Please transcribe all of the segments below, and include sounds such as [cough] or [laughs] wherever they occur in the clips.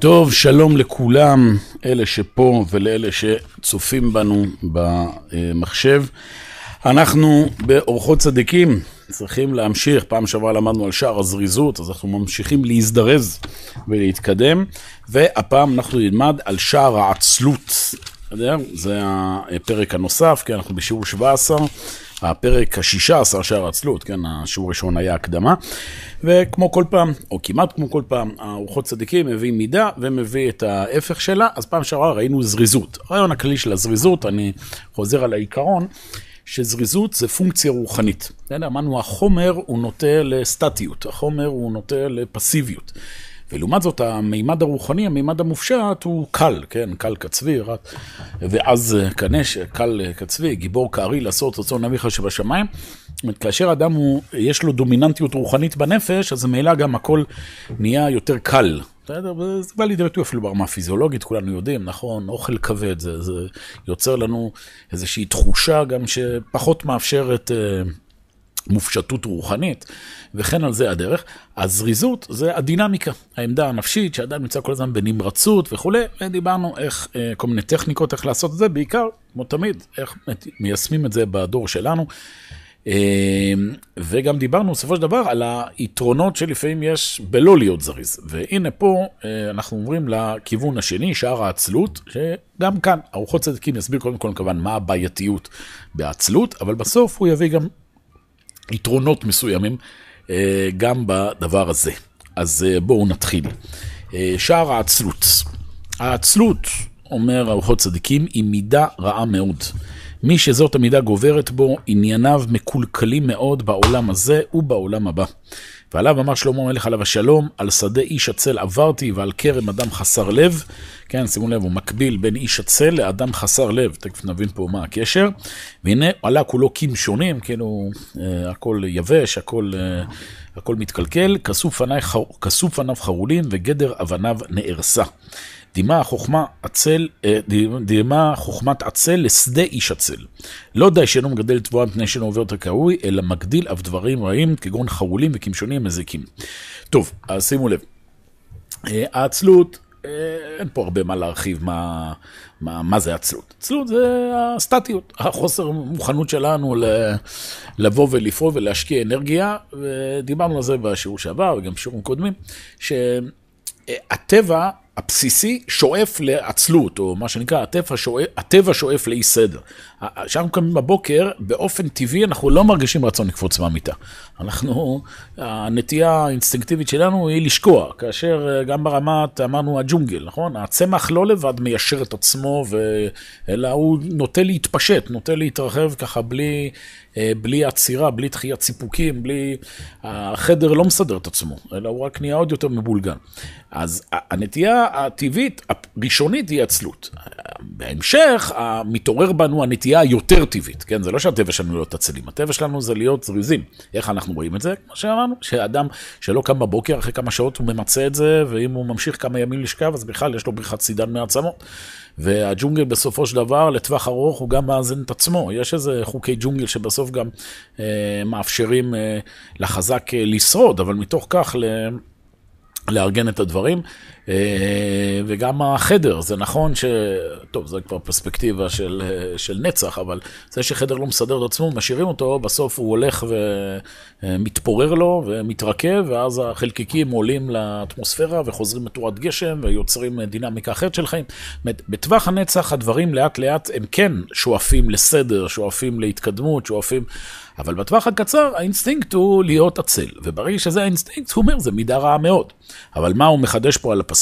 טוב, שלום לכולם, אלה שפה ולאלה שצופים בנו במחשב. אנחנו באורחות צדיקים צריכים להמשיך, פעם שעברה למדנו על שער הזריזות, אז אנחנו ממשיכים להזדרז ולהתקדם, והפעם אנחנו נלמד על שער העצלות. זה הפרק הנוסף, כי אנחנו בשיעור 17. הפרק השישה עשר שער עצלות, כן, השיעור הראשון היה הקדמה, וכמו כל פעם, או כמעט כמו כל פעם, הרוחות צדיקים מביא מידה ומביא את ההפך שלה, אז פעם שעברה ראינו זריזות. הרעיון הכללי של הזריזות, אני חוזר על העיקרון, שזריזות זה פונקציה רוחנית. אמרנו, החומר הוא נוטה לסטטיות, החומר הוא נוטה לפסיביות. ולעומת זאת, המימד הרוחני, המימד המופשט, הוא קל, כן? קל כצבי, רק... ואז כנש, קל כצבי, גיבור כארי לעשות רצון אביך שבשמיים. זאת כאשר אדם הוא, יש לו דומיננטיות רוחנית בנפש, אז ממילא גם הכל נהיה יותר קל. בסדר? וזה בא לידי ביטוי אפילו ברמה הפיזיולוגית, כולנו יודעים, נכון? אוכל כבד, זה, זה יוצר לנו איזושהי תחושה גם שפחות מאפשרת... אה, מופשטות רוחנית, וכן על זה הדרך. הזריזות זה הדינמיקה, העמדה הנפשית, שאדם נמצא כל הזמן בנמרצות וכולי, ודיברנו איך, אה, כל מיני טכניקות איך לעשות את זה, בעיקר, כמו תמיד, איך מיישמים את זה בדור שלנו. אה, וגם דיברנו בסופו של דבר על היתרונות שלפעמים יש בלא להיות זריז. והנה פה אה, אנחנו עוברים לכיוון השני, שער העצלות, שגם כאן ארוחות צדיקים יסביר קודם כל כמובן מה הבעייתיות בעצלות, אבל בסוף הוא יביא גם יתרונות מסוימים אה, גם בדבר הזה. אז אה, בואו נתחיל. אה, שער העצלות. העצלות, אומר ארוחות צדיקים, היא מידה רעה מאוד. מי שזאת המידה גוברת בו, ענייניו מקולקלים מאוד בעולם הזה ובעולם הבא. ועליו אמר שלמה המלך עליו השלום, על שדה איש עצל עברתי ועל כרם אדם חסר לב. כן, שימו לב, הוא מקביל בין איש עצל לאדם חסר לב, תכף נבין פה מה הקשר. והנה עלה כולו שונים, כאילו הכל יבש, הכל, אה, הכל מתקלקל, כסוף עניו חרולים וגדר אבניו נהרסה. דימה חוכמה עצל, אה, דימה חוכמת עצל לשדה איש עצל. לא די שאינו מגדל תבואה מפני שאינו עובר את הקרוי, אלא מגדיל אף דברים רעים כגון חרולים וקמשונים מזיקים. טוב, אז שימו לב. אה, העצלות, אה, אין פה הרבה מה להרחיב מה, מה, מה זה עצלות. עצלות זה הסטטיות, החוסר מוכנות שלנו לבוא ולפעול ולהשקיע אנרגיה, ודיברנו על זה בשיעור שעבר וגם בשיעורים קודמים, שהטבע הבסיסי שואף לעצלות, או מה שנקרא, הטבע שואף, שואף לאי סדר. כשאנחנו קמים בבוקר, באופן טבעי אנחנו לא מרגישים רצון לקפוץ מהמיטה. אנחנו, הנטייה האינסטינקטיבית שלנו היא לשקוע, כאשר אה, גם ברמת, אמרנו, הג'ונגל, נכון? הצמח לא לבד מיישר את עצמו, ו... אלא הוא נוטה להתפשט, נוטה להתרחב ככה בלי, אה, בלי עצירה, בלי דחיית סיפוקים, בלי... החדר לא מסדר את עצמו, אלא הוא רק נהיה עוד יותר מבולגן. אז הנטייה הטבעית, הראשונית, היא עצלות. בהמשך, מתעורר בנו הנטייה היותר טבעית, כן? זה לא שהטבע שלנו להיות עצלים, הטבע שלנו זה להיות זריזים. איך אנחנו רואים את זה? כמו שאמרנו, שאדם שלא קם בבוקר, אחרי כמה שעות הוא ממצה את זה, ואם הוא ממשיך כמה ימים לשכב, אז בכלל יש לו בריחת סידן מעצמות. והג'ונגל בסופו של דבר, לטווח ארוך, הוא גם מאזן את עצמו. יש איזה חוקי ג'ונגל שבסוף גם אה, מאפשרים אה, לחזק אה, לשרוד, אבל מתוך כך ל... לארגן את הדברים. אה, וגם החדר, זה נכון ש... טוב, זה כבר פרספקטיבה של, אה, של נצח, אבל זה שחדר לא מסדר את עצמו, משאירים אותו, בסוף הוא הולך ומתפורר לו ומתרכב, ואז החלקיקים עולים לאטמוספירה וחוזרים לתורת גשם ויוצרים דינמיקה אחרת של חיים. בטווח הנצח הדברים לאט לאט הם כן שואפים לסדר, שואפים להתקדמות, שואפים... אבל בטווח הקצר האינסטינקט הוא להיות עצל, וברגע שזה האינסטינקט, הוא אומר, זה מידה רעה מאוד. אבל מה הוא מחדש פה על הפסוק?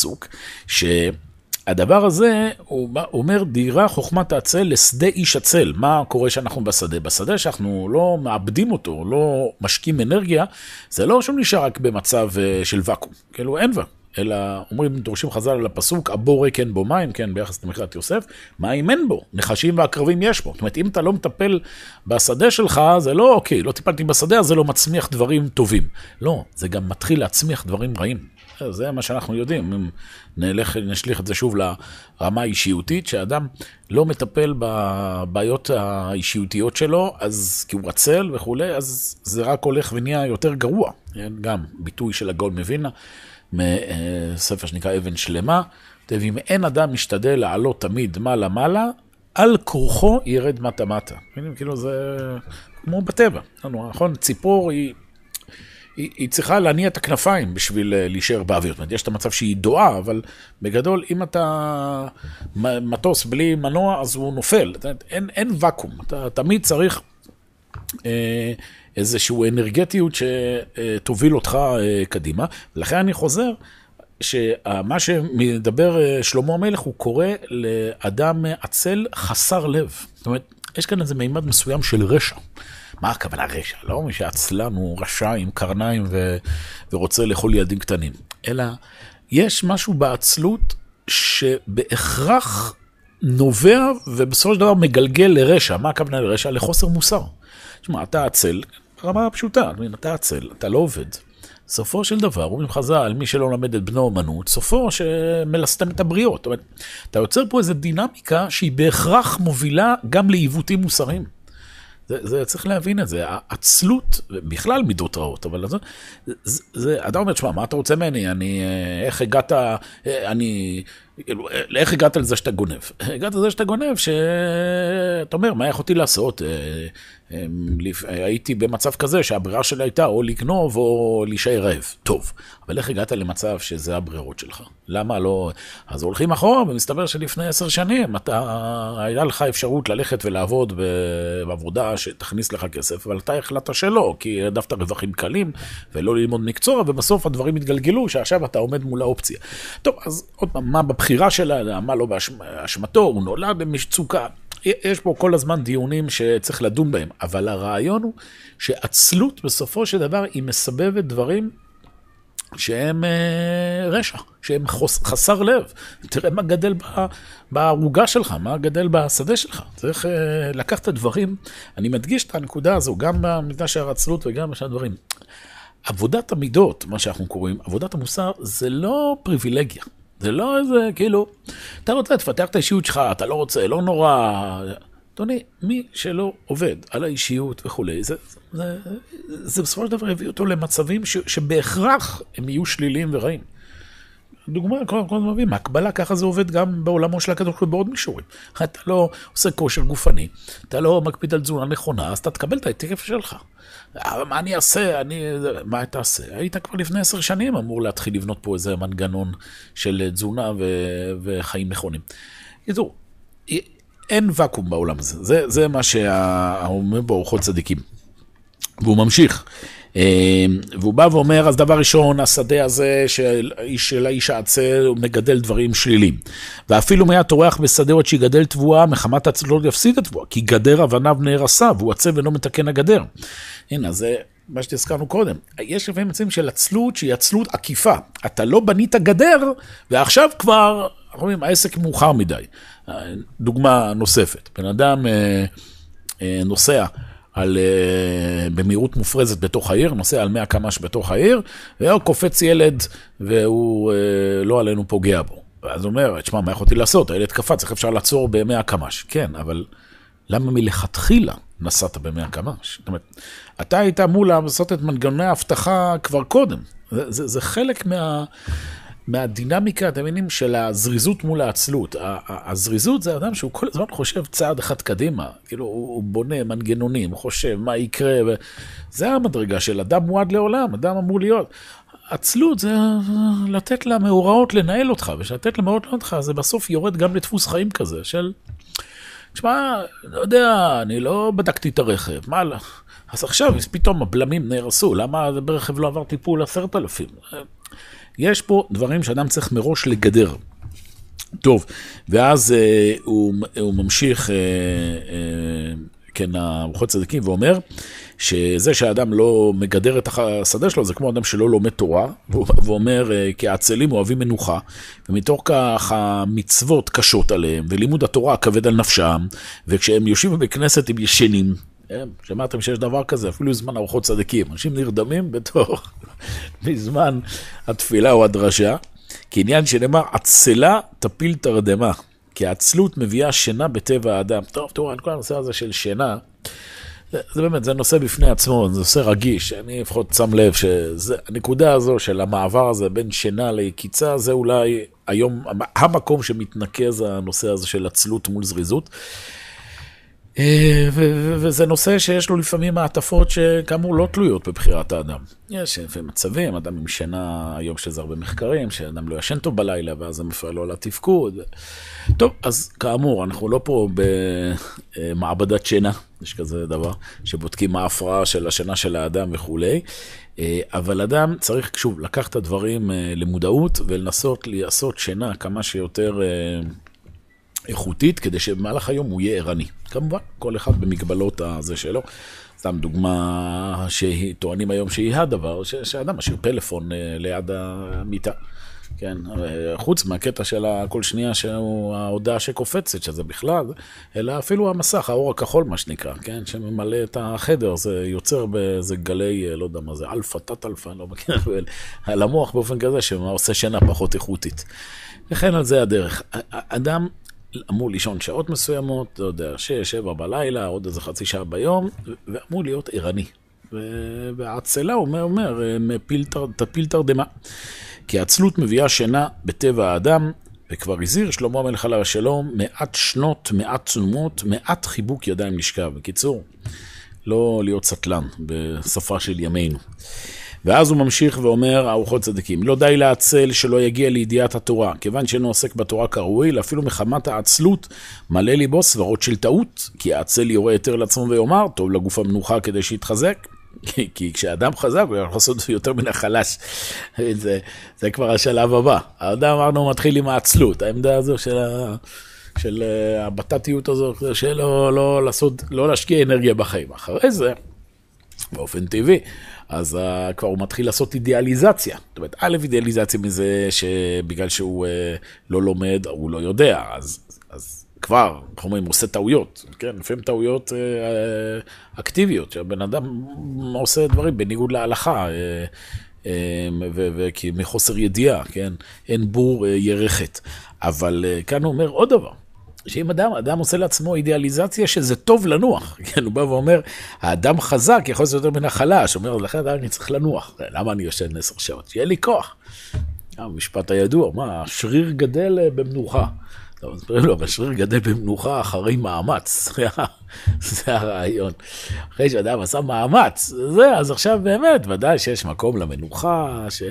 שהדבר הזה, הוא אומר, דימה חוכמת העצל לשדה איש עצל. מה קורה שאנחנו בשדה? בשדה שאנחנו לא מעבדים אותו, לא משקיעים אנרגיה, זה לא שהוא נשאר רק במצב אה, של ואקום, כאילו אין ואקום. אלא אומרים, דורשים חז"ל על הפסוק, הבור ריק אין בו מים, כן, ביחס למכירת יוסף, מים אין בו, נחשים ועקרבים יש בו. זאת אומרת, אם אתה לא מטפל בשדה שלך, זה לא, אוקיי, לא טיפלתי בשדה, אז זה לא מצמיח דברים טובים. לא, זה גם מתחיל להצמיח דברים רעים. זה מה שאנחנו יודעים, אם נלך, נשליך את זה שוב לרמה האישיותית, שאדם לא מטפל בבעיות האישיותיות שלו, אז כי הוא עצל וכולי, אז זה רק הולך ונהיה יותר גרוע. גם ביטוי של הגאון מווילנה. מספר שנקרא אבן שלמה, כותב, אם אין אדם משתדל לעלות תמיד מעלה-מעלה, על כורחו ירד מטה-מטה. כאילו זה כמו בטבע, נכון? ציפור היא... היא, היא צריכה להניע את הכנפיים בשביל אה, להישאר באוויר. זאת אומרת, יש את המצב שהיא דועה, אבל בגדול, אם אתה מטוס בלי מנוע, אז הוא נופל. אין, אין ואקום, אתה תמיד צריך אה, איזושהי אנרגטיות שתוביל אותך אה, קדימה. ולכן אני חוזר, שמה שמדבר אה, שלמה המלך, הוא קורא לאדם עצל חסר לב. זאת אומרת, יש כאן איזה מימד מסוים של רשע. מה הכוונה רשע? לא מי שעצלן הוא רשע עם קרניים ו... ורוצה לאכול ילדים קטנים, אלא יש משהו בעצלות שבהכרח נובע ובסופו של דבר מגלגל לרשע. מה הכוונה לרשע? לחוסר מוסר. תשמע, אתה עצל, רמה פשוטה, אתה עצל, אתה לא עובד. סופו של דבר, אומרים חז"ל, מי שלא למד את בנו אמנות, סופו שמלסתם את הבריות. זאת אומרת, אתה יוצר פה איזו דינמיקה שהיא בהכרח מובילה גם לעיוותים מוסריים. זה, זה, צריך להבין את זה, העצלות, בכלל מידות רעות, אבל זה, זה, זה, אדם אומר, שמע, מה אתה רוצה ממני? אני, אה, איך הגעת, אה, אני, איך הגעת לזה שאתה גונב? הגעת לזה שאתה גונב, שאתה אומר, מה יכולתי לעשות? הייתי במצב כזה שהברירה שלי הייתה או לגנוב או להישאר רעב. טוב, אבל איך הגעת למצב שזה הברירות שלך? למה לא... אז הולכים אחורה, ומסתבר שלפני עשר שנים אתה, היה לך אפשרות ללכת ולעבוד בעבודה שתכניס לך כסף, אבל אתה החלטת שלא, כי העדפת רווחים קלים ולא ללמוד מקצוע, ובסוף הדברים התגלגלו, שעכשיו אתה עומד מול האופציה. טוב, אז עוד פעם, מה בבחירה של האדם, מה לא באשמתו, הוא נולד במצוקה. יש פה כל הזמן דיונים שצריך לדון בהם, אבל הרעיון הוא שעצלות בסופו של דבר היא מסבבת דברים שהם אה, רשע, שהם חוס, חסר לב. תראה מה גדל בערוגה שלך, מה גדל בשדה שלך. צריך אה, לקחת את הדברים, אני מדגיש את הנקודה הזו, גם במידה של העצלות וגם בשאר הדברים. עבודת המידות, מה שאנחנו קוראים, עבודת המוסר, זה לא פריבילגיה. זה לא איזה, כאילו, אתה רוצה, תפתח את האישיות שלך, אתה לא רוצה, לא נורא. אדוני, מי שלא עובד על האישיות וכולי, זה, זה, זה, זה בסופו של דבר יביא אותו למצבים ש, שבהכרח הם יהיו שליליים ורעים. דוגמה, כל הזמן מבין, מהקבלה ככה זה עובד גם בעולמו של הקדוש ברוך הוא בעוד מישורים. [laughs] אתה לא עושה כושר גופני, אתה לא מקפיד על תזונה נכונה, אז אתה תקבל את התקף שלך. אבל מה אני אעשה? אני... מה תעשה? היית כבר לפני עשר שנים אמור להתחיל לבנות פה איזה מנגנון של תזונה ו... וחיים נכונים. בקיצור, אין ואקום בעולם הזה. זה, זה מה שאומר בו אורחות צדיקים. והוא ממשיך. אמ, והוא בא ואומר, אז דבר ראשון, השדה הזה של, של האיש העצל מגדל דברים שליליים. ואפילו היה טורח בשדה עוד שיגדל תבואה, מחמת עצלות יפסיד את תבואה, כי גדר אבניו נהרסה, והוא עצל ואינו מתקן הגדר. הנה, זה מה שהזכרנו קודם. יש לפעמים מצבים של עצלות שהיא עצלות עקיפה. אתה לא בנית גדר, ועכשיו כבר, אנחנו אומרים, העסק מאוחר מדי. דוגמה נוספת, בן אדם אה, אה, נוסע. על, uh, במהירות מופרזת בתוך העיר, נוסע על 100 קמ"ש בתוך העיר, וקופץ ילד והוא uh, לא עלינו פוגע בו. ואז הוא אומר, תשמע, מה יכולתי לעשות? הילד קפץ, איך אפשר לעצור ב-100 קמ"ש? כן, אבל למה מלכתחילה נסעת ב-100 קמ"ש? זאת אומרת, אתה היית אמור לעשות את מנגנוני האבטחה כבר קודם. זה, זה, זה חלק מה... מהדינמיקה, אתם מבינים, של הזריזות מול העצלות. הזריזות זה אדם שהוא כל הזמן חושב צעד אחד קדימה, כאילו הוא בונה מנגנונים, חושב מה יקרה, ו... זה המדרגה של אדם מועד לעולם, אדם אמור להיות. עצלות זה לתת למאורעות לנהל אותך, ושלתת למאורעות לנהל אותך זה בסוף יורד גם לדפוס חיים כזה של, תשמע, לא יודע, אני לא בדקתי את הרכב, מה, לא? אז עכשיו פתאום הבלמים נהרסו, למה ברכב לא עבר טיפול עשרת אלפים? יש פה דברים שאדם צריך מראש לגדר. טוב, ואז אה, הוא, הוא ממשיך, אה, אה, כן, הרוחות צדיקים, ואומר שזה שהאדם לא מגדר את השדה שלו, זה כמו אדם שלא לומד תורה, ואומר, אה, כי העצלים אוהבים מנוחה, ומתוך כך המצוות קשות עליהם, ולימוד התורה כבד על נפשם, וכשהם יושבים בכנסת הם ישנים. כן, שמעתם שיש דבר כזה, אפילו זמן ארוחות צדיקים. אנשים נרדמים בתוך, בזמן התפילה או הדרשה, כעניין שנאמר, עצלה תפיל תרדמה, כי העצלות מביאה שינה בטבע האדם. טוב, תראו, על כל הנושא הזה של שינה, זה, זה באמת, זה נושא בפני עצמו, זה נושא רגיש, אני לפחות שם לב שהנקודה הזו של המעבר הזה בין שינה ליקיצה, זה אולי היום המקום שמתנקז הנושא הזה של עצלות מול זריזות. אה, וזה נושא שיש לו לפעמים מעטפות שכאמור לא תלויות בבחירת האדם. יש לפעמים מצבים, אדם עם שינה, היום שזה הרבה מחקרים, שאדם לא ישן טוב בלילה ואז זה מפריע לו לתפקוד. טוב, אז כאמור, אנחנו לא פה במעבדת שינה, יש כזה דבר, שבודקים מה ההפרעה של השינה של האדם וכולי, אה, אבל אדם צריך, שוב, לקחת את הדברים אה, למודעות ולנסות לעשות שינה כמה שיותר... איכותית, כדי שבמהלך היום הוא יהיה ערני. כמובן, כל אחד במגבלות הזה שלו. סתם דוגמה שטוענים היום שהיא הדבר, שאדם משאיר פלאפון אה, ליד המיטה. כן, חוץ מהקטע של כל שנייה שהוא ההודעה שקופצת, שזה בכלל, אלא אפילו המסך, האור הכחול, מה שנקרא, כן, שממלא את החדר, זה יוצר באיזה גלי, אה, לא יודע מה זה, אלפא, תת-אלפא, לא מכיר, [laughs] על המוח באופן כזה, שעושה שינה פחות איכותית. וכן על זה הדרך. אדם אמור לישון שעות מסוימות, לא יודע, שש, שבע בלילה, עוד איזה חצי שעה ביום, ואמור להיות ערני. והעצלה אומר, אומר, תפיל תרדמה. כי העצלות מביאה שינה בטבע האדם, וכבר הזהיר שלמה המלך עליו השלום, מעט שנות, מעט תנומות, מעט חיבוק ידיים לשכב. בקיצור, לא להיות סטלן בשפה של ימינו. ואז הוא ממשיך ואומר, ארוחות צדיקים, לא די לעצל שלא יגיע לידיעת התורה, כיוון שאינו עוסק בתורה כראוי, אפילו מחמת העצלות, מלא ליבו סברות של טעות, כי העצל יורה יותר לעצמו ויאמר, טוב לגוף המנוחה כדי שיתחזק. כי, כי כשאדם חזק הוא יכול לעשות [laughs] יותר מן החלש. זה, זה כבר השלב הבא. האדם אמרנו מתחיל עם העצלות, העמדה הזו של, ה, של אה, הבטטיות הזו, שלא לא, לעשות, לא להשקיע אנרגיה בחיים. אחרי זה, באופן טבעי, אז uh, כבר הוא מתחיל לעשות אידיאליזציה. זאת אומרת, א', אידיאליזציה מזה שבגלל שהוא uh, לא לומד, הוא לא יודע, אז, אז כבר, איך אומרים, הוא עושה טעויות, כן? לפעמים טעויות uh, אקטיביות, שהבן אדם עושה דברים בניגוד להלכה. וכי מחוסר ידיעה, כן? אין בור ירכת. אבל כאן הוא אומר עוד דבר. שאם אדם, אדם עושה לעצמו אידיאליזציה שזה טוב לנוח, [laughs] כן, הוא בא ואומר, האדם חזק יכול לעשות יותר מן החלש, אומר, לכן אדם אני צריך לנוח, למה אני יושן עשר שעות? שיהיה לי כוח. המשפט הידוע, מה, השריר גדל אה, במנוחה. טוב, מסבירים לו, השריר גדל במנוחה אחרי מאמץ, [laughs] זה הרעיון. אחרי שאדם עשה מאמץ, זה, אז עכשיו באמת, ודאי שיש מקום למנוחה, ש...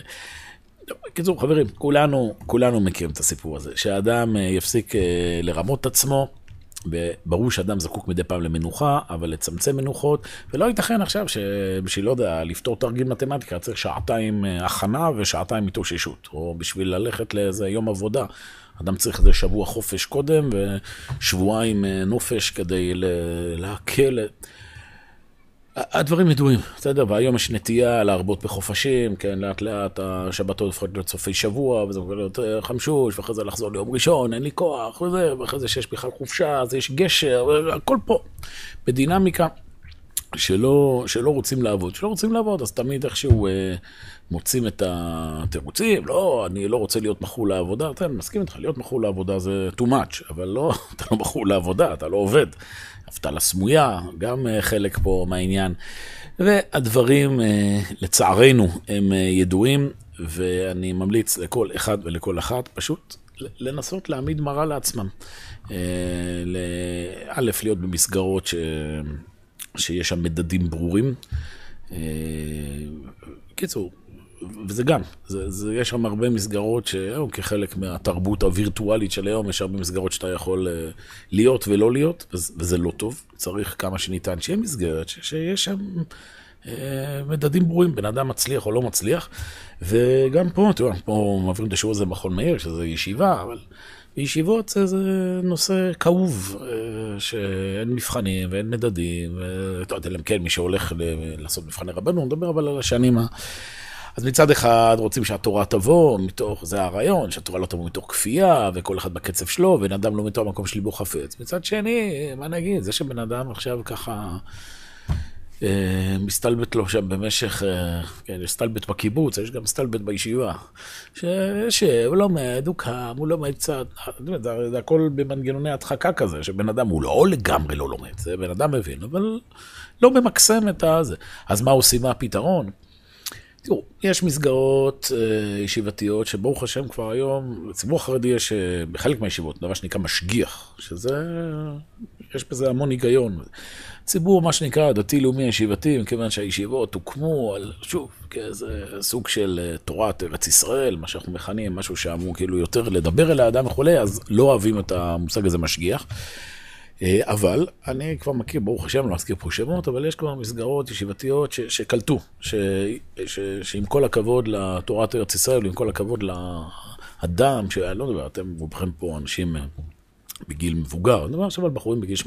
בקיצור, חברים, כולנו, כולנו מכירים את הסיפור הזה, שהאדם אה, יפסיק אה, לרמות את עצמו. ברור שאדם זקוק מדי פעם למנוחה, אבל לצמצם מנוחות, ולא ייתכן עכשיו שבשביל, לא יודע, לפתור תרגיל מתמטיקה צריך שעתיים אה, הכנה ושעתיים התאוששות, או בשביל ללכת לאיזה יום עבודה, אדם צריך איזה שבוע חופש קודם ושבועיים נופש כדי להקל. הדברים ידועים, בסדר, והיום יש נטייה להרבות בחופשים, כן, לאט לאט השבתות הופכות להיות סופי שבוע, וזה יכול להיות אה, חמשוש, ואחרי זה לחזור ליום ראשון, אין לי כוח, וזה, ואחרי זה שיש בכלל חופשה, אז יש גשר, הכל פה, בדינמיקה שלא, שלא רוצים לעבוד. שלא רוצים לעבוד, אז תמיד איכשהו אה, מוצאים את התירוצים, לא, אני לא רוצה להיות מכור לעבודה, אתה מסכים איתך, להיות מכור לעבודה זה too much, אבל לא, [laughs] אתה לא מכור לעבודה, אתה לא עובד. אבטלה סמויה, גם אה, חלק פה מהעניין. והדברים, אה, לצערנו, הם אה, ידועים, ואני ממליץ לכל אחד ולכל אחת פשוט לנסות להעמיד מראה לעצמם. א', להיות במסגרות ש... שיש שם מדדים ברורים. בקיצור, וזה גם, זה, זה, יש שם הרבה מסגרות שהיום כחלק מהתרבות הווירטואלית של היום, יש הרבה מסגרות שאתה יכול uh, להיות ולא להיות, וזה, לא טוב. צריך כמה שניתן שיהיה מסגרת, ש, שיש שם uh, מדדים ברורים, בן אדם מצליח או לא מצליח. וגם פה, תראו, פה מעבירים את השיעור הזה במכון מאיר, שזה ישיבה, אבל בישיבות זה, זה נושא כאוב, uh, שאין מבחנים ואין מדדים, ואתה יודע, כן, מי שהולך לעשות מבחני רבנו, נדבר אבל על השנים ה... אז מצד אחד רוצים שהתורה תבוא מתוך, זה הרעיון, שהתורה לא תבוא מתוך כפייה, וכל אחד בקצב שלו, ובן אדם לא מתוך המקום של ליבו חפץ. מצד שני, מה נגיד, זה שבן אדם עכשיו ככה אה, מסתלבט לו שם במשך, אה, כן, יש סתלבט בקיבוץ, יש גם סתלבט בישיבה. שהוא לומד, הוא קם, הוא לומד קצת, זה, זה הכל במנגנוני הדחקה כזה, שבן אדם הוא לא לגמרי לא לומד, זה בן אדם מבין, אבל לא ממקסם את הזה. אז מה עושים, מה הפתרון? תראו, יש מסגרות אה, ישיבתיות שברוך השם כבר היום, לציבור החרדי יש אה, בחלק מהישיבות דבר שנקרא משגיח, שזה, יש בזה המון היגיון. ציבור, מה שנקרא, דתי-לאומי ישיבתי, מכיוון שהישיבות הוקמו על, שוב, כאיזה סוג של אה, תורת ארץ ישראל, מה שאנחנו מכנים, משהו שאמור כאילו יותר לדבר אל האדם וכולי, אז לא אוהבים את המושג הזה משגיח. אה, אבל אני כבר מכיר, ברוך השם, לא אזכיר פה שמות, אבל יש כבר מסגרות ישיבתיות ש, שקלטו, ש, ש, שעם כל הכבוד לתורת ארץ ישראל, ועם כל הכבוד לאדם, שאני לא מדבר, אתם רובכם פה אנשים אה, בגיל מבוגר, אני מדבר עכשיו על בחורים בגיל 18-19,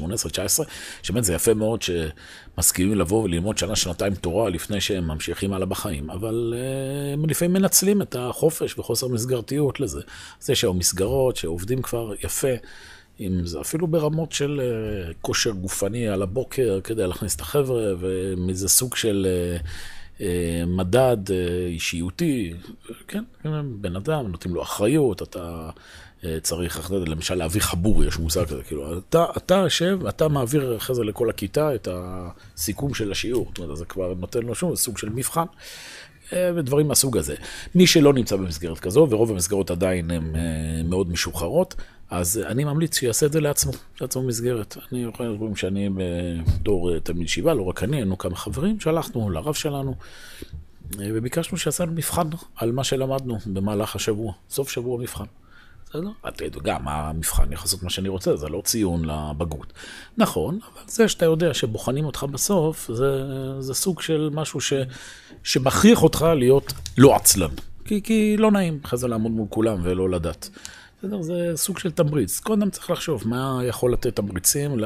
שבאמת זה יפה מאוד שמסכימים לבוא וללמוד שנה, שנתיים תורה לפני שהם ממשיכים הלאה בחיים, אבל uh, הם לפעמים מנצלים את החופש וחוסר מסגרתיות לזה. אז יש היום מסגרות שעובדים כבר יפה. אם זה אפילו ברמות של uh, כושר גופני על הבוקר כדי להכניס את החבר'ה, ומזה סוג של uh, uh, מדד אישיותי, כן, בן אדם, נותנים לו אחריות, אתה צריך, למשל, להביא חבור, יש מושג כזה, כאילו, אתה, אתה יושב, אתה מעביר אחרי זה לכל הכיתה את הסיכום של השיעור, זאת אומרת, זה כבר נותן לו שוב סוג של מבחן. ודברים מהסוג הזה. מי שלא נמצא במסגרת כזו, ורוב המסגרות עדיין הן מאוד משוחררות, אז אני ממליץ שיעשה את זה לעצמו, לעצמו מסגרת. אני יכול להגיד שאני בתור אה, תלמיד ישיבה, לא רק אני, היינו כמה חברים, שלחנו לרב שלנו, אה, וביקשנו שיעשה לנו מבחן על מה שלמדנו במהלך השבוע, סוף שבוע מבחן. בסדר? גם המבחן יכול לעשות מה שאני רוצה, זה לא ציון לבגרות. נכון, אבל זה שאתה יודע שבוחנים אותך בסוף, זה, זה סוג של משהו ש, שמכריח אותך להיות לא עצלן. כי, כי לא נעים אחרי זה לעמוד מול כולם ולא לדעת. בסדר? זה סוג של תמריץ. קודם צריך לחשוב מה יכול לתת תמריצים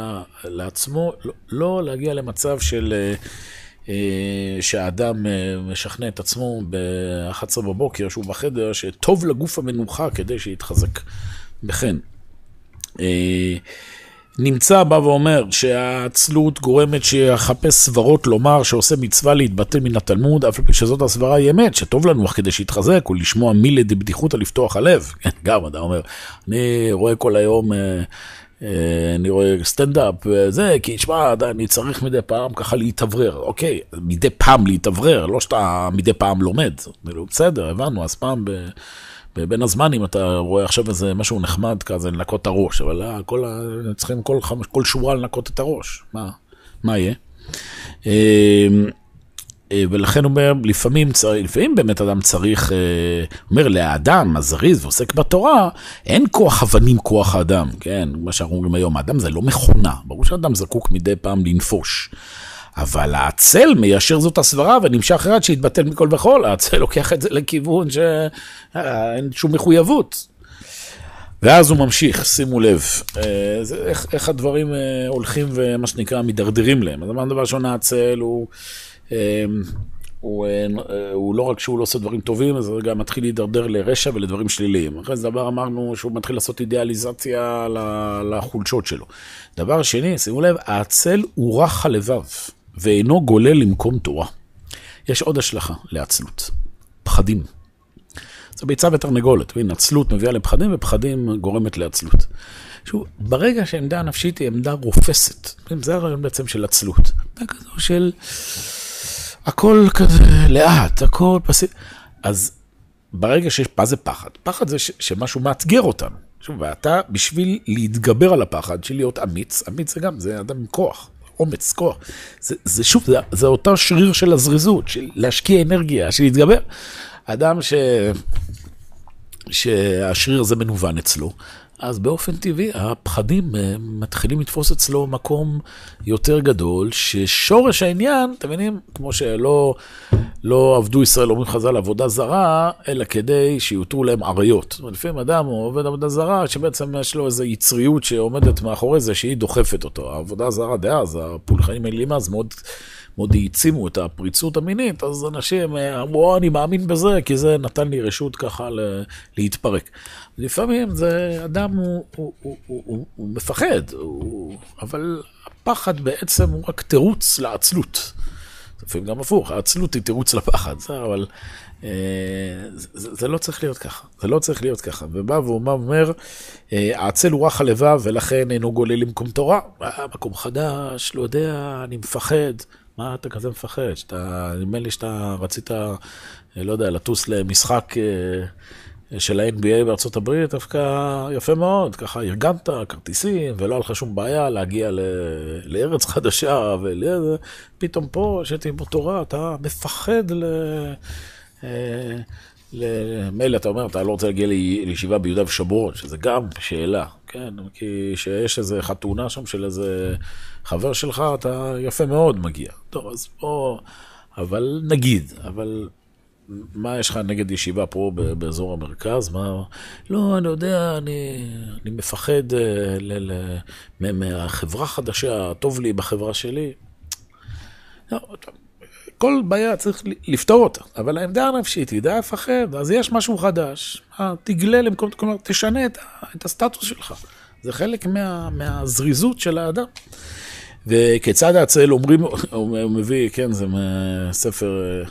לעצמו, לא, לא להגיע למצב של... אה, אה, שהאדם אה, משכנע את עצמו ב-11 בבוקר, שהוא בחדר, שטוב לגוף המנוחה כדי שיתחזק. וכן. נמצא בא ואומר שהעצלות גורמת שיחפש סברות לומר שעושה מצווה להתבטל מן התלמוד, אף על פי שזאת הסברה היא אמת, שטוב לנו אך כדי שיתחזק ולשמוע מילי דבדיחותא לפתוח הלב. [laughs] כן, גם אתה אומר, אני רואה כל היום... אה, אה, אני רואה סטנדאפ וזה, כי תשמע, אני צריך מדי פעם ככה להתאוורר. אוקיי, מדי פעם להתאוורר, לא שאתה מדי פעם לומד. בסדר, הבנו, אז פעם ב... ובין הזמנים אתה רואה עכשיו איזה משהו נחמד כזה לנקות את הראש, אבל אה, כל ה... צריכים כל, חמש, כל שורה לנקות את הראש, מה, מה יהיה? אמ, אה, ולכן הוא אומר, לפעמים, צריך, לפעמים באמת אדם צריך, אה, אומר, לאדם הזריז ועוסק בתורה, אין כוח אבנים כוח האדם, כן? מה שאנחנו אומרים היום, האדם זה לא מכונה, ברור שאדם זקוק מדי פעם לנפוש. אבל העצל מיישר זאת הסברה ונמשך עד שיתבטל מכל וכל, העצל לוקח את זה לכיוון שאין שום מחויבות. ואז הוא ממשיך, שימו לב, אה, איך, איך הדברים אה, הולכים ומה שנקרא מידרדרים להם. אז אמרנו דבר ראשון, העצל הוא, אה, הוא, הוא לא רק שהוא לא עושה דברים טובים, אז הוא גם מתחיל להידרדר לרשע ולדברים שליליים. אחרי זה דבר אמרנו שהוא מתחיל לעשות אידיאליזציה לחולשות שלו. דבר שני, שימו לב, העצל הוא רך הלבב. ואינו גולל למקום תורה. יש עוד השלכה לעצלות, פחדים. זה ביצה ותרנגולת, והנה עצלות מביאה לפחדים ופחדים גורמת לעצלות. שוב, ברגע שהעמדה הנפשית היא עמדה רופסת, זה הרעיון בעצם של עצלות. עמדה כזו של הכל כזה לאט, הכל פסיב. אז ברגע שיש, מה זה פחד? פחד זה ש, שמשהו מאתגר אותנו. שוב, ואתה, בשביל להתגבר על הפחד, של להיות אמיץ, אמיץ זה גם, זה אדם עם כוח. אומץ, כוח. זה, זה שוב, זה, זה אותו שריר של הזריזות, של להשקיע אנרגיה, של להתגבר. אדם ש... שהשריר הזה מנוון אצלו, אז באופן טבעי הפחדים אה, מתחילים לתפוס אצלו מקום יותר גדול, ששורש העניין, אתם מבינים, כמו שלא לא עבדו ישראל, אומרים חז"ל, עבודה זרה, אלא כדי שיותרו להם עריות. זאת אומרת, לפעמים אדם הוא עובד עבודה זרה, שבעצם יש לו איזו יצריות שעומדת מאחורי זה, שהיא דוחפת אותו. העבודה הזרה דאז, הפולחנים האלים אז מאוד... מאוד העצימו את הפריצות המינית, אז אנשים אמרו, אני מאמין בזה, כי זה נתן לי רשות ככה להתפרק. לפעמים זה, אדם הוא, הוא, הוא, הוא, הוא, הוא מפחד, הוא, אבל הפחד בעצם הוא רק תירוץ לעצלות. לפעמים גם הפוך, העצלות היא תירוץ לפחד, זה, אבל אה, זה, זה לא צריך להיות ככה, זה לא צריך להיות ככה. ובא ואומר, אה, העצל הוא רך הלבב ולכן אינו גולל למקום תורה. אה, מקום חדש, לא יודע, אני מפחד. מה אתה כזה מפחד? שאתה, נדמה לי שאתה רצית, אה, לא יודע, לטוס למשחק אה, של ה-NBA בארצות הברית, דווקא יפה מאוד, ככה ארגנת כרטיסים, ולא היה לך שום בעיה להגיע ל... לארץ חדשה, ופתאום פה, שהייתי בתורה, אתה מפחד ל... מילא אתה אומר, אתה לא רוצה להגיע לישיבה ביהודה ושומרון, שזה גם שאלה, כן? כי שיש איזה חתונה שם של איזה חבר שלך, אתה יפה מאוד מגיע. טוב, אז פה... אבל נגיד, אבל מה יש לך נגד ישיבה פה באזור המרכז? מה... לא, אני יודע, אני, אני מפחד אה, ל, ל, מהחברה החדשה, טוב לי בחברה שלי. לא, כל בעיה צריך לפתור אותה, אבל העמדה הנפשית היא די לפחד, אז יש משהו חדש, תגלה למקום, כלומר, תשנה את, את הסטטוס שלך. זה חלק מה, מהזריזות של האדם. וכיצד הצל אומרים, הוא מביא, כן, זה מספר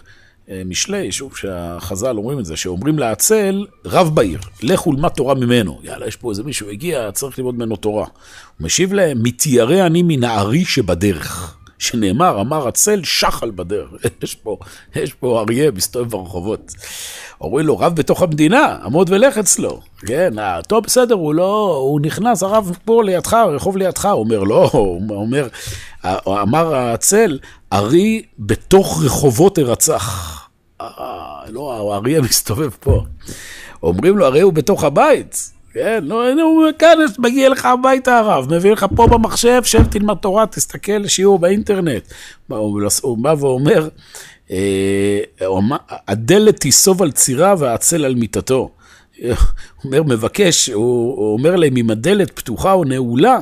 אה, משלי, שוב, שהחז"ל אומרים את זה, שאומרים לעצל, רב בעיר, לך ולמד תורה ממנו. יאללה, יש פה איזה מישהו הגיע, צריך ללמוד ממנו תורה. הוא משיב להם, מתיירא אני מנערי שבדרך. שנאמר, אמר הצל, שחל בדרך. [laughs] יש פה, יש פה אריה מסתובב ברחובות. אומרים לו, רב בתוך המדינה, עמוד ולך אצלו. כן, טוב, בסדר, הוא לא, הוא נכנס, הרב פה לידך, רחוב לידך. הוא אומר, לא, הוא אומר, אמר הצל, ארי בתוך רחובות ארצח. אה, לא, האריה מסתובב פה. אומרים לו, הרי הוא בתוך הבית. כן, לא, הוא כאן מגיע לך הביתה הרב, מביא לך פה במחשב, שב תלמד תורה, תסתכל שיעור באינטרנט. הוא בא ואומר, אה, הדלת תיסוב על צירה והעצל על מיטתו. הוא אומר, מבקש, הוא אומר להם, אם הדלת פתוחה או נעולה,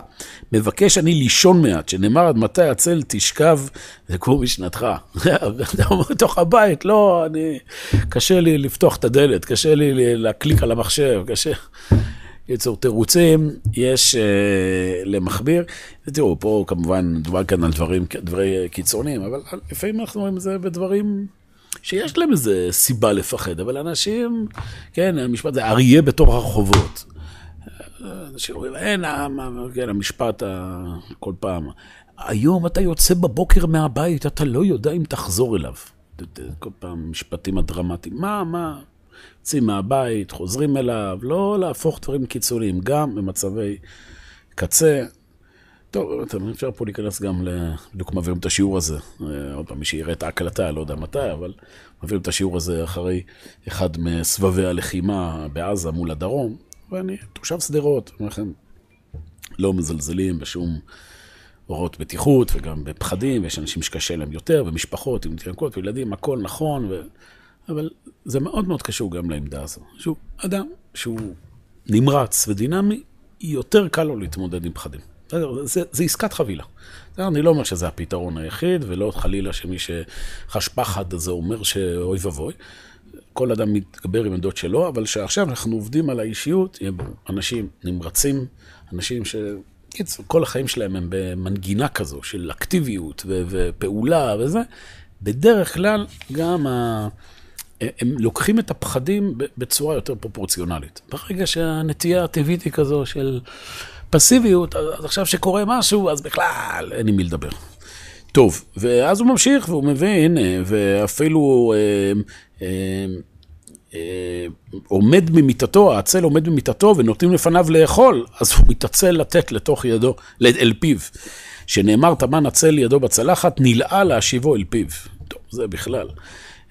מבקש אני לישון מעט, שנאמר עד מתי עצל תשכב וקום משנתך. אתה [laughs] אומר בתוך הבית, לא, אני, קשה לי לפתוח את הדלת, קשה לי להקליק על המחשב, קשה. קיצור, תירוצים יש uh, למכביר. ותראו, פה כמובן מדובר כאן על דברים, דברי קיצוניים, אבל לפעמים אנחנו רואים את זה בדברים שיש להם איזה סיבה לפחד, אבל אנשים, כן, המשפט זה אריה בתוך הרחובות. אנשים אומרים, אין, כן, המשפט כל פעם. היום אתה יוצא בבוקר מהבית, אתה לא יודע אם תחזור אליו. כל פעם משפטים הדרמטיים. מה, מה? יוצאים מהבית, חוזרים אליו, לא להפוך דברים קיצוניים, גם במצבי קצה. טוב, אפשר פה להיכנס גם, בדיוק מעבירים את השיעור הזה. אה, עוד פעם, מי שיראה את ההקלטה, לא יודע מתי, אבל מעבירים את השיעור הזה אחרי אחד מסבבי הלחימה בעזה מול הדרום, ואני תושב שדרות, אומר לכם, לא מזלזלים בשום הוראות בטיחות וגם בפחדים, ויש אנשים שקשה להם יותר, ומשפחות עם תינוקות וילדים, הכל נכון. אבל זה מאוד מאוד קשור גם לעמדה הזו. שהוא אדם שהוא נמרץ ודינמי, יותר קל לו להתמודד עם פחדים. זה, זה עסקת חבילה. אני לא אומר שזה הפתרון היחיד, ולא חלילה שמי שחש פחד זה אומר שאוי ואבוי. כל אדם מתגבר עם עמדות שלו, אבל שעכשיו אנחנו עובדים על האישיות, יהיה ברור. אנשים נמרצים, אנשים ש... קיצור, כל החיים שלהם הם במנגינה כזו של אקטיביות ו- ופעולה וזה. בדרך כלל גם ה... הם לוקחים את הפחדים בצורה יותר פרופורציונלית. ברגע שהנטייה הטבעית היא כזו של פסיביות, אז עכשיו שקורה משהו, אז בכלל אין עם מי לדבר. טוב, ואז הוא ממשיך והוא מבין, אה, ואפילו אה, אה, אה, עומד ממיטתו, העצל עומד ממיטתו ונותנים לפניו לאכול, אז הוא מתעצל לתת לתוך ידו, אל פיו. שנאמר, תמן עצל ידו בצלחת, נלאה להשיבו אל פיו. טוב, זה בכלל.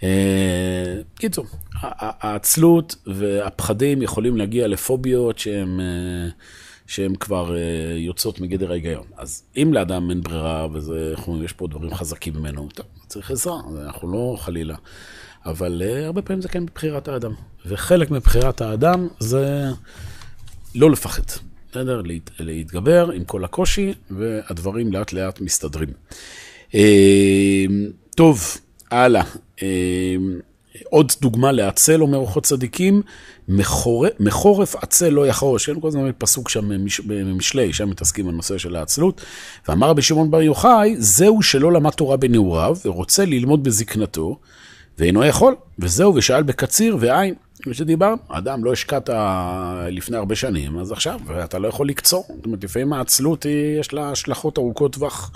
אה, קיצור, העצלות והפחדים יכולים להגיע לפוביות שהן... אה, שהן כבר uh, יוצאות מגדר ההיגיון. אז אם לאדם אין ברירה, ויש פה דברים חזקים ממנו, טוב, צריך עזרה, אנחנו לא חלילה. אבל uh, הרבה פעמים זה כן מבחירת האדם. וחלק מבחירת האדם זה לא לפחד, בסדר? להת, להתגבר עם כל הקושי, והדברים לאט לאט מסתדרים. Uh, טוב, הלאה. Uh, עוד דוגמה לעצל, אומר אורחות צדיקים, מחורף עצל לא יחרוש. אין כל הזמן פסוק שם במשלי, שם מתעסקים בנושא של העצלות. ואמר רבי שמעון בר יוחאי, זהו שלא למד תורה בנעוריו, ורוצה ללמוד בזקנתו, ואינו יכול, וזהו, ושאל בקציר ועין. כמו שדיברנו, אדם לא השקעת לפני הרבה שנים, אז עכשיו אתה לא יכול לקצור. זאת אומרת, לפעמים העצלות יש לה השלכות ארוכות טווח.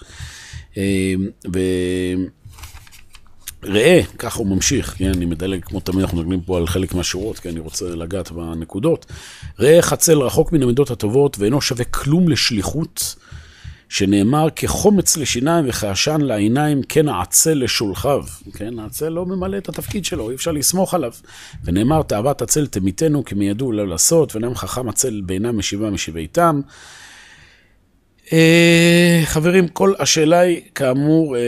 ו... ראה, ככה הוא ממשיך, כן, אני מדלג כמו תמיד, אנחנו מדברים פה על חלק מהשורות, כי אני רוצה לגעת בנקודות. ראה חצל רחוק מן המידות הטובות ואינו שווה כלום לשליחות, שנאמר כחומץ לשיניים וכעשן לעיניים, כן העצל לשולחיו. כן, העצל לא ממלא את התפקיד שלו, אי אפשר לסמוך עליו. ונאמר, תאוות עצל תמיתנו, כי מידעו לא לעשות, ונאמר חכם עצל בעינם משיבה משיביתם. אה, חברים, כל השאלה היא, כאמור, אה,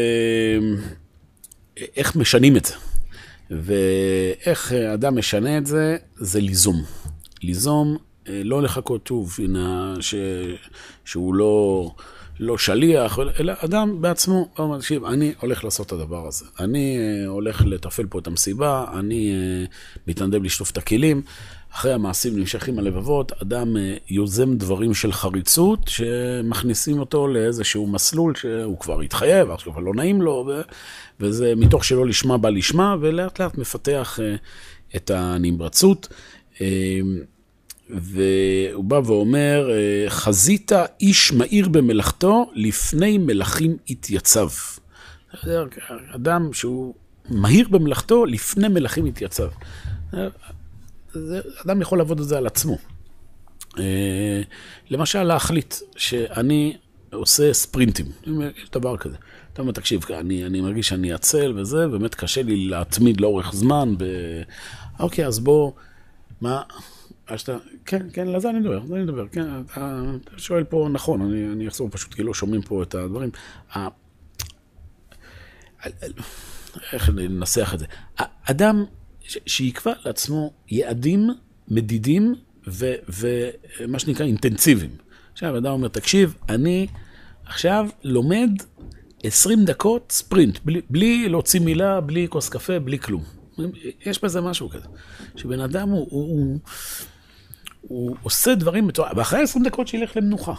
איך משנים את זה. ואיך אדם משנה את זה, זה ליזום. ליזום, אה, לא לחכות, שוב, ש... שהוא לא, לא שליח, אלא אדם בעצמו אומר, תקשיב, אני הולך לעשות את הדבר הזה. אני אה, הולך לתפעל פה את המסיבה, אני אה, מתנדב לשטוף את הכלים. אחרי המעשים נמשכים הלבבות, אדם אה, יוזם דברים של חריצות שמכניסים אותו לאיזשהו מסלול שהוא כבר התחייב, עכשיו לא נעים לו, ו... וזה מתוך שלא לשמה בא לשמה, ולאט לאט מפתח אה, את הנמרצות. אה, והוא בא ואומר, חזית איש מהיר במלאכתו, לפני מלכים התייצב. אדם שהוא מהיר במלאכתו, לפני מלכים התייצב. זה, אדם יכול לעבוד את זה על עצמו. אה, למשל, להחליט שאני עושה ספרינטים, יש דבר כזה. אתה אומר, תקשיב, אני, אני מרגיש שאני עצל וזה, באמת קשה לי להתמיד לאורך זמן. ב... אוקיי, אז בוא, מה, שאתה, כן, כן, לזה אני מדבר, לזה אני מדבר, כן, אתה, אתה שואל פה נכון, אני, אני אחזור פשוט, כי לא שומעים פה את הדברים. איך ננסח את זה? אדם שיקבע לעצמו יעדים מדידים ומה שנקרא אינטנסיביים. עכשיו, אדם אומר, תקשיב, אני עכשיו לומד 20 דקות ספרינט, בלי, בלי להוציא מילה, בלי כוס קפה, בלי כלום. יש בזה משהו כזה. שבן אדם הוא, הוא, הוא, הוא עושה דברים, ואחרי 20 דקות שילך למנוחה.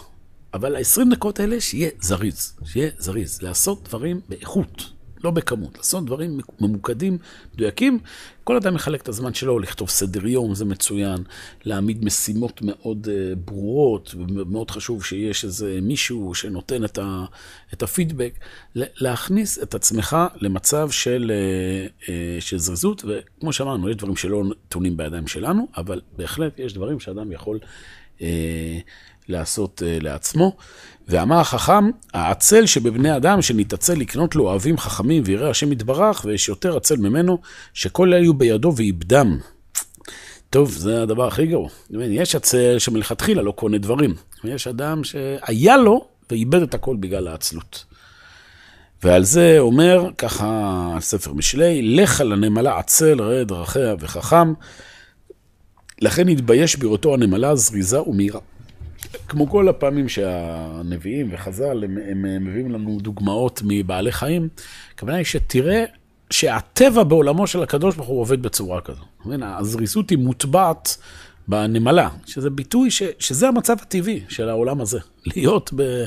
אבל ה-20 דקות האלה שיהיה זריז, שיהיה זריז, לעשות דברים באיכות. לא בכמות, לעשות דברים ממוקדים, מדויקים. כל אדם מחלק את הזמן שלו, לכתוב סדר יום, זה מצוין, להעמיד משימות מאוד uh, ברורות, ומאוד חשוב שיש איזה מישהו שנותן את, ה, את הפידבק, להכניס את עצמך למצב של, uh, uh, של זריזות, וכמו שאמרנו, יש דברים שלא נתונים בידיים שלנו, אבל בהחלט יש דברים שאדם יכול... Uh, לעשות uh, לעצמו. ואמר החכם, העצל שבבני אדם שנתעצל לקנות לו אוהבים חכמים ויראה השם יתברך, ויש יותר עצל ממנו, שכל אלה היו בידו ואיבדם. טוב, זה הדבר הכי גרוע. יש עצל שמלכתחילה לא קונה דברים. יש אדם שהיה לו ואיבד את הכל בגלל העצלות. ועל זה אומר, ככה ספר משלי, לך לנמלה עצל, ראה דרכיה וחכם. לכן התבייש בראותו הנמלה זריזה ומהירה. כמו כל הפעמים שהנביאים וחז"ל, הם, הם מביאים לנו דוגמאות מבעלי חיים, הכוונה היא שתראה שהטבע בעולמו של הקדוש ברוך הוא עובד בצורה כזו. הזריזות היא מוטבעת בנמלה, שזה ביטוי ש, שזה המצב הטבעי של העולם הזה, [laughs] להיות ב,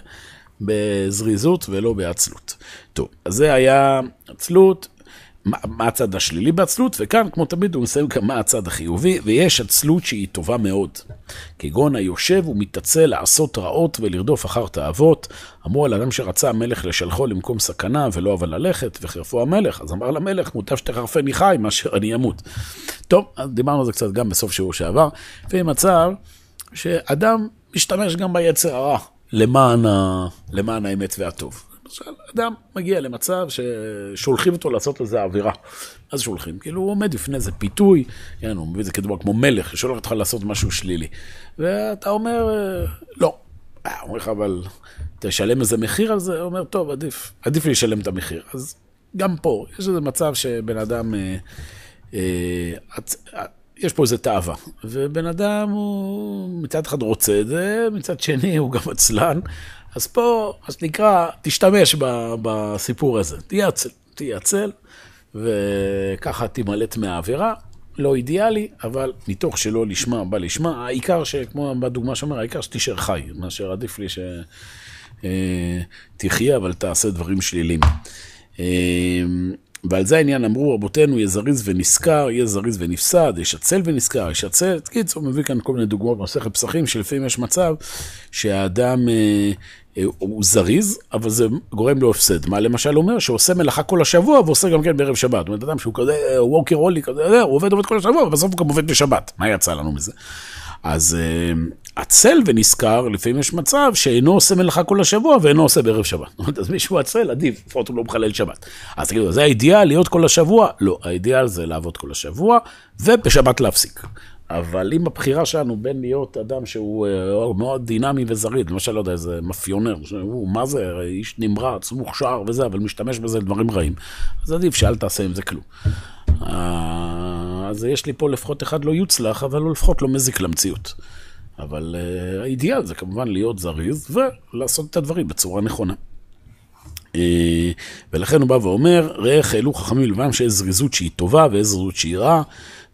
בזריזות ולא בעצלות. טוב, אז זה היה עצלות, מה הצד השלילי בעצלות, וכאן, כמו תמיד, הוא מסיים גם מה הצד החיובי, ויש עצלות שהיא טובה מאוד. כגון היושב ומתעצל לעשות רעות ולרדוף אחר תאוות. אמרו על אדם שרצה המלך לשלחו למקום סכנה ולא אבל ללכת, וחירפו המלך, אז אמר למלך, מוטב שתחרפני חי מאשר אני אמות. טוב, אז דיברנו על זה קצת גם בסוף שיעור שעבר, ומצב שאדם משתמש גם ביצר הרע למען, ה... למען האמת והטוב. למשל, אדם מגיע למצב ששולחים אותו לעשות לזה עבירה. אז שולחים, כאילו הוא עומד בפני איזה פיתוי, כן, הוא מביא את זה כדבר כמו מלך, ששולח אותך לעשות משהו שלילי. ואתה אומר, לא. אה, אומר לך, אבל תשלם איזה מחיר על זה? הוא אומר, טוב, עדיף, עדיף לי לשלם את המחיר. אז גם פה, יש איזה מצב שבן אדם, אה, אה, יש פה איזה תאווה. ובן אדם הוא מצד אחד רוצה את זה, מצד שני הוא גם עצלן. אז פה, מה שנקרא, תשתמש בסיפור הזה. תהיה עצל, וככה תימלט מהעבירה. לא אידיאלי, אבל מתוך שלא לשמה בא לשמה, העיקר שכמו בדוגמה שאומר, העיקר שתישאר חי, מאשר עדיף לי שתחיה, אבל תעשה דברים שליליים. ועל זה העניין אמרו רבותינו, יהיה זריז ונשכר, יהיה זריז ונפסד, יש עצל ונשכר, יש עצל. קיצור, מביא כאן כל מיני דוגמאות במסכת פסחים, שלפעמים יש מצב שהאדם אה, אה, הוא זריז, אבל זה גורם לו הפסד. מה למשל אומר? שעושה מלאכה כל השבוע ועושה גם כן בערב שבת. זאת אומרת, אדם שהוא כזה ווקר הולי, כזה, הוא עובד עובד כל השבוע, ובסוף הוא גם עובד בשבת. מה יצא לנו מזה? אז אה, עצל ונשכר, לפעמים יש מצב שאינו עושה מלאכה כל השבוע ואינו עושה בערב שבת. [laughs] אז מישהו עצל, עדיף, לפחות הוא לא מחלל שבת. אז תגידו, זה האידיאל להיות כל השבוע? לא, האידיאל זה לעבוד כל השבוע, ובשבת להפסיק. אבל אם הבחירה שלנו בין להיות אדם שהוא אה, מאוד דינמי וזריד, למשל, לא יודע, איזה מאפיונר, הוא מה זה, איש נמרץ, מוכשר וזה, אבל משתמש בזה לדברים רעים, אז עדיף שאל תעשה עם זה כלום. אז יש לי פה לפחות אחד לא יוצלח, אבל הוא לפחות לא מזיק למציאות. אבל uh, האידיאל זה כמובן להיות זריז ולעשות את הדברים בצורה נכונה. Uh, ולכן הוא בא ואומר, ראה איך העלו חכמים לבם שיש זריזות שהיא טובה ויש זריזות שהיא רעה,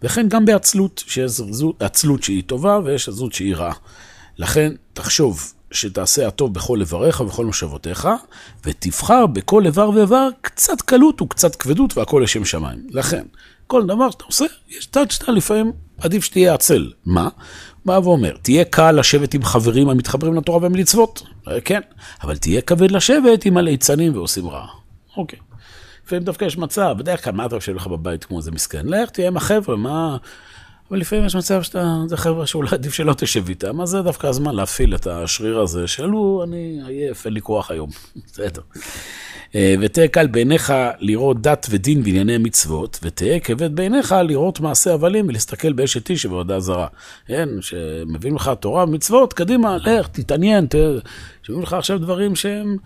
וכן גם בעצלות, שיש זריזות, עצלות שהיא טובה ויש זריזות שהיא רעה. לכן תחשוב שתעשה הטוב בכל איבריך ובכל משאבותיך, ותבחר בכל איבר ואיבר קצת קלות וקצת כבדות והכל לשם שמיים. לכן, כל דבר שאתה עושה, יש צד שאתה לפעמים עדיף שתהיה עצל. מה? בא ואומר, תהיה קל לשבת עם חברים המתחברים לתורה ולמצוות, כן, אבל תהיה כבד לשבת עם הליצנים ועושים רע. אוקיי. לפעמים דווקא יש מצב, בדרך כלל מה אתה יושב לך בבית כמו איזה מסכן? לך תהיה עם החבר'ה, מה... אבל לפעמים יש מצב שאתה, זה חבר'ה שאולי עדיף שלא תשב איתם, אז זה דווקא הזמן להפעיל את השריר הזה, שאלו, אני עייף, אין לי כוח היום, [laughs] בסדר. אה, ותהא קל בעיניך לראות דת ודין בענייני מצוות, ותהא כבד בעיניך לראות מעשה הבלים ולהסתכל באשת איש שבעבודה זרה. כן, שמביאים לך תורה ומצוות, קדימה, לך, תתעניין, שמביאים לך עכשיו דברים שהם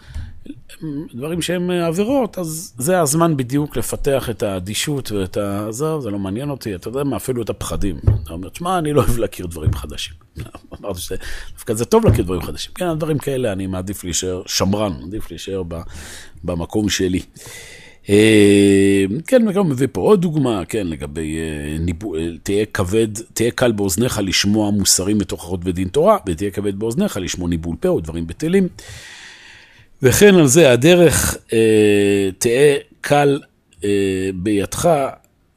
דברים שהם אה, עבירות, אז זה הזמן בדיוק לפתח את האדישות ואת ה... זה, זה לא מעניין אותי, אתה יודע מה, אפילו את הפחדים. אתה אומר, תשמע, אני לא אוהב להכיר דברים חדשים. [laughs] אמרתי שדווקא זה טוב להכיר דברים חדשים. כן, הדברים כאלה, אני מעדיף להישאר שמרן, מעדיף להישאר במקום שלי. אה, כן, וגם מביא פה עוד דוגמה, כן, לגבי אה, תהיה כבד, תהיה קל באוזניך לשמוע מוסרים מתוך אחות ודין תורה, ותהיה כבד באוזניך לשמוע ניבול פה או דברים בטלים. וכן על זה הדרך אה, תהיה קל אה, בידך,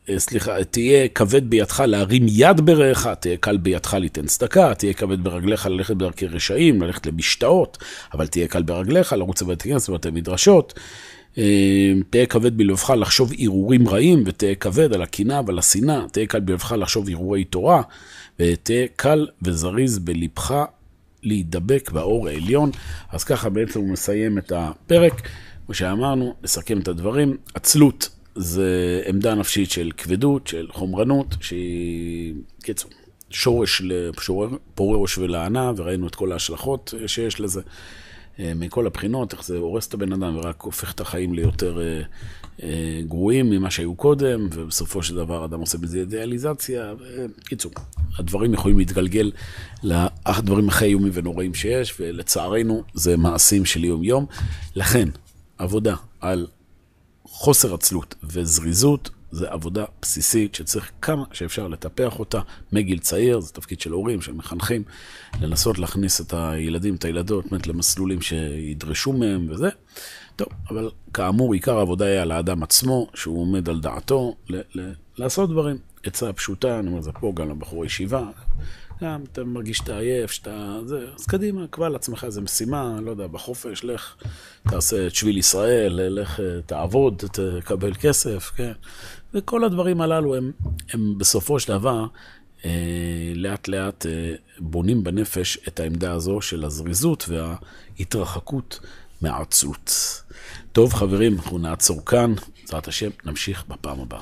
אה, סליחה, תהיה כבד בידך להרים יד ברעך, תהיה קל בידך ליתן צדקה, תהיה כבד ברגליך ללכת בדרכי רשעים, ללכת למשתאות, אבל תהיה קל ברגליך לרוץ לבתי כנסת ובתי מדרשות. אה, תהיה כבד בלבבך לחשוב הרהורים רעים, ותהיה כבד על הקנאה ועל השנאה, תהיה קל בלבבך לחשוב הרהורי תורה, ותהיה קל וזריז בלבך להידבק באור העליון. אז ככה בעצם הוא מסיים את הפרק. כמו שאמרנו, נסכם את הדברים. עצלות זה עמדה נפשית של כבדות, של חומרנות, שהיא, קיצור, שורש, פורה ראש ולענה, וראינו את כל ההשלכות שיש לזה. אה, מכל הבחינות, איך זה הורס את הבן אדם ורק הופך את החיים ליותר אה, אה, גרועים ממה שהיו קודם, ובסופו של דבר אדם עושה בזה אידיאליזציה. בקיצור, הדברים יכולים להתגלגל לדברים הכי איומים ונוראים שיש, ולצערנו זה מעשים של יום-יום. לכן, עבודה על חוסר עצלות וזריזות זה עבודה בסיסית שצריך כמה שאפשר לטפח אותה מגיל צעיר, זה תפקיד של הורים, של מחנכים, לנסות להכניס את הילדים, את הילדות, באמת למסלולים שידרשו מהם וזה. טוב, אבל כאמור, עיקר העבודה היא על האדם עצמו, שהוא עומד על דעתו, ל- ל- לעשות דברים. עצה פשוטה, אני אומר זה פה גם לבחורי ישיבה, גם אתה מרגיש שאתה עייף, שאתה... זה, אז קדימה, קבע לעצמך איזה משימה, לא יודע, בחופש, לך, תעשה את שביל ישראל, לך, תעבוד, תקבל כסף, כן. וכל הדברים הללו הם, הם בסופו של דבר, אה, לאט לאט אה, בונים בנפש את העמדה הזו של הזריזות וההתרחקות מהעצלות. טוב, חברים, אנחנו נעצור כאן. בעזרת השם, נמשיך בפעם הבאה.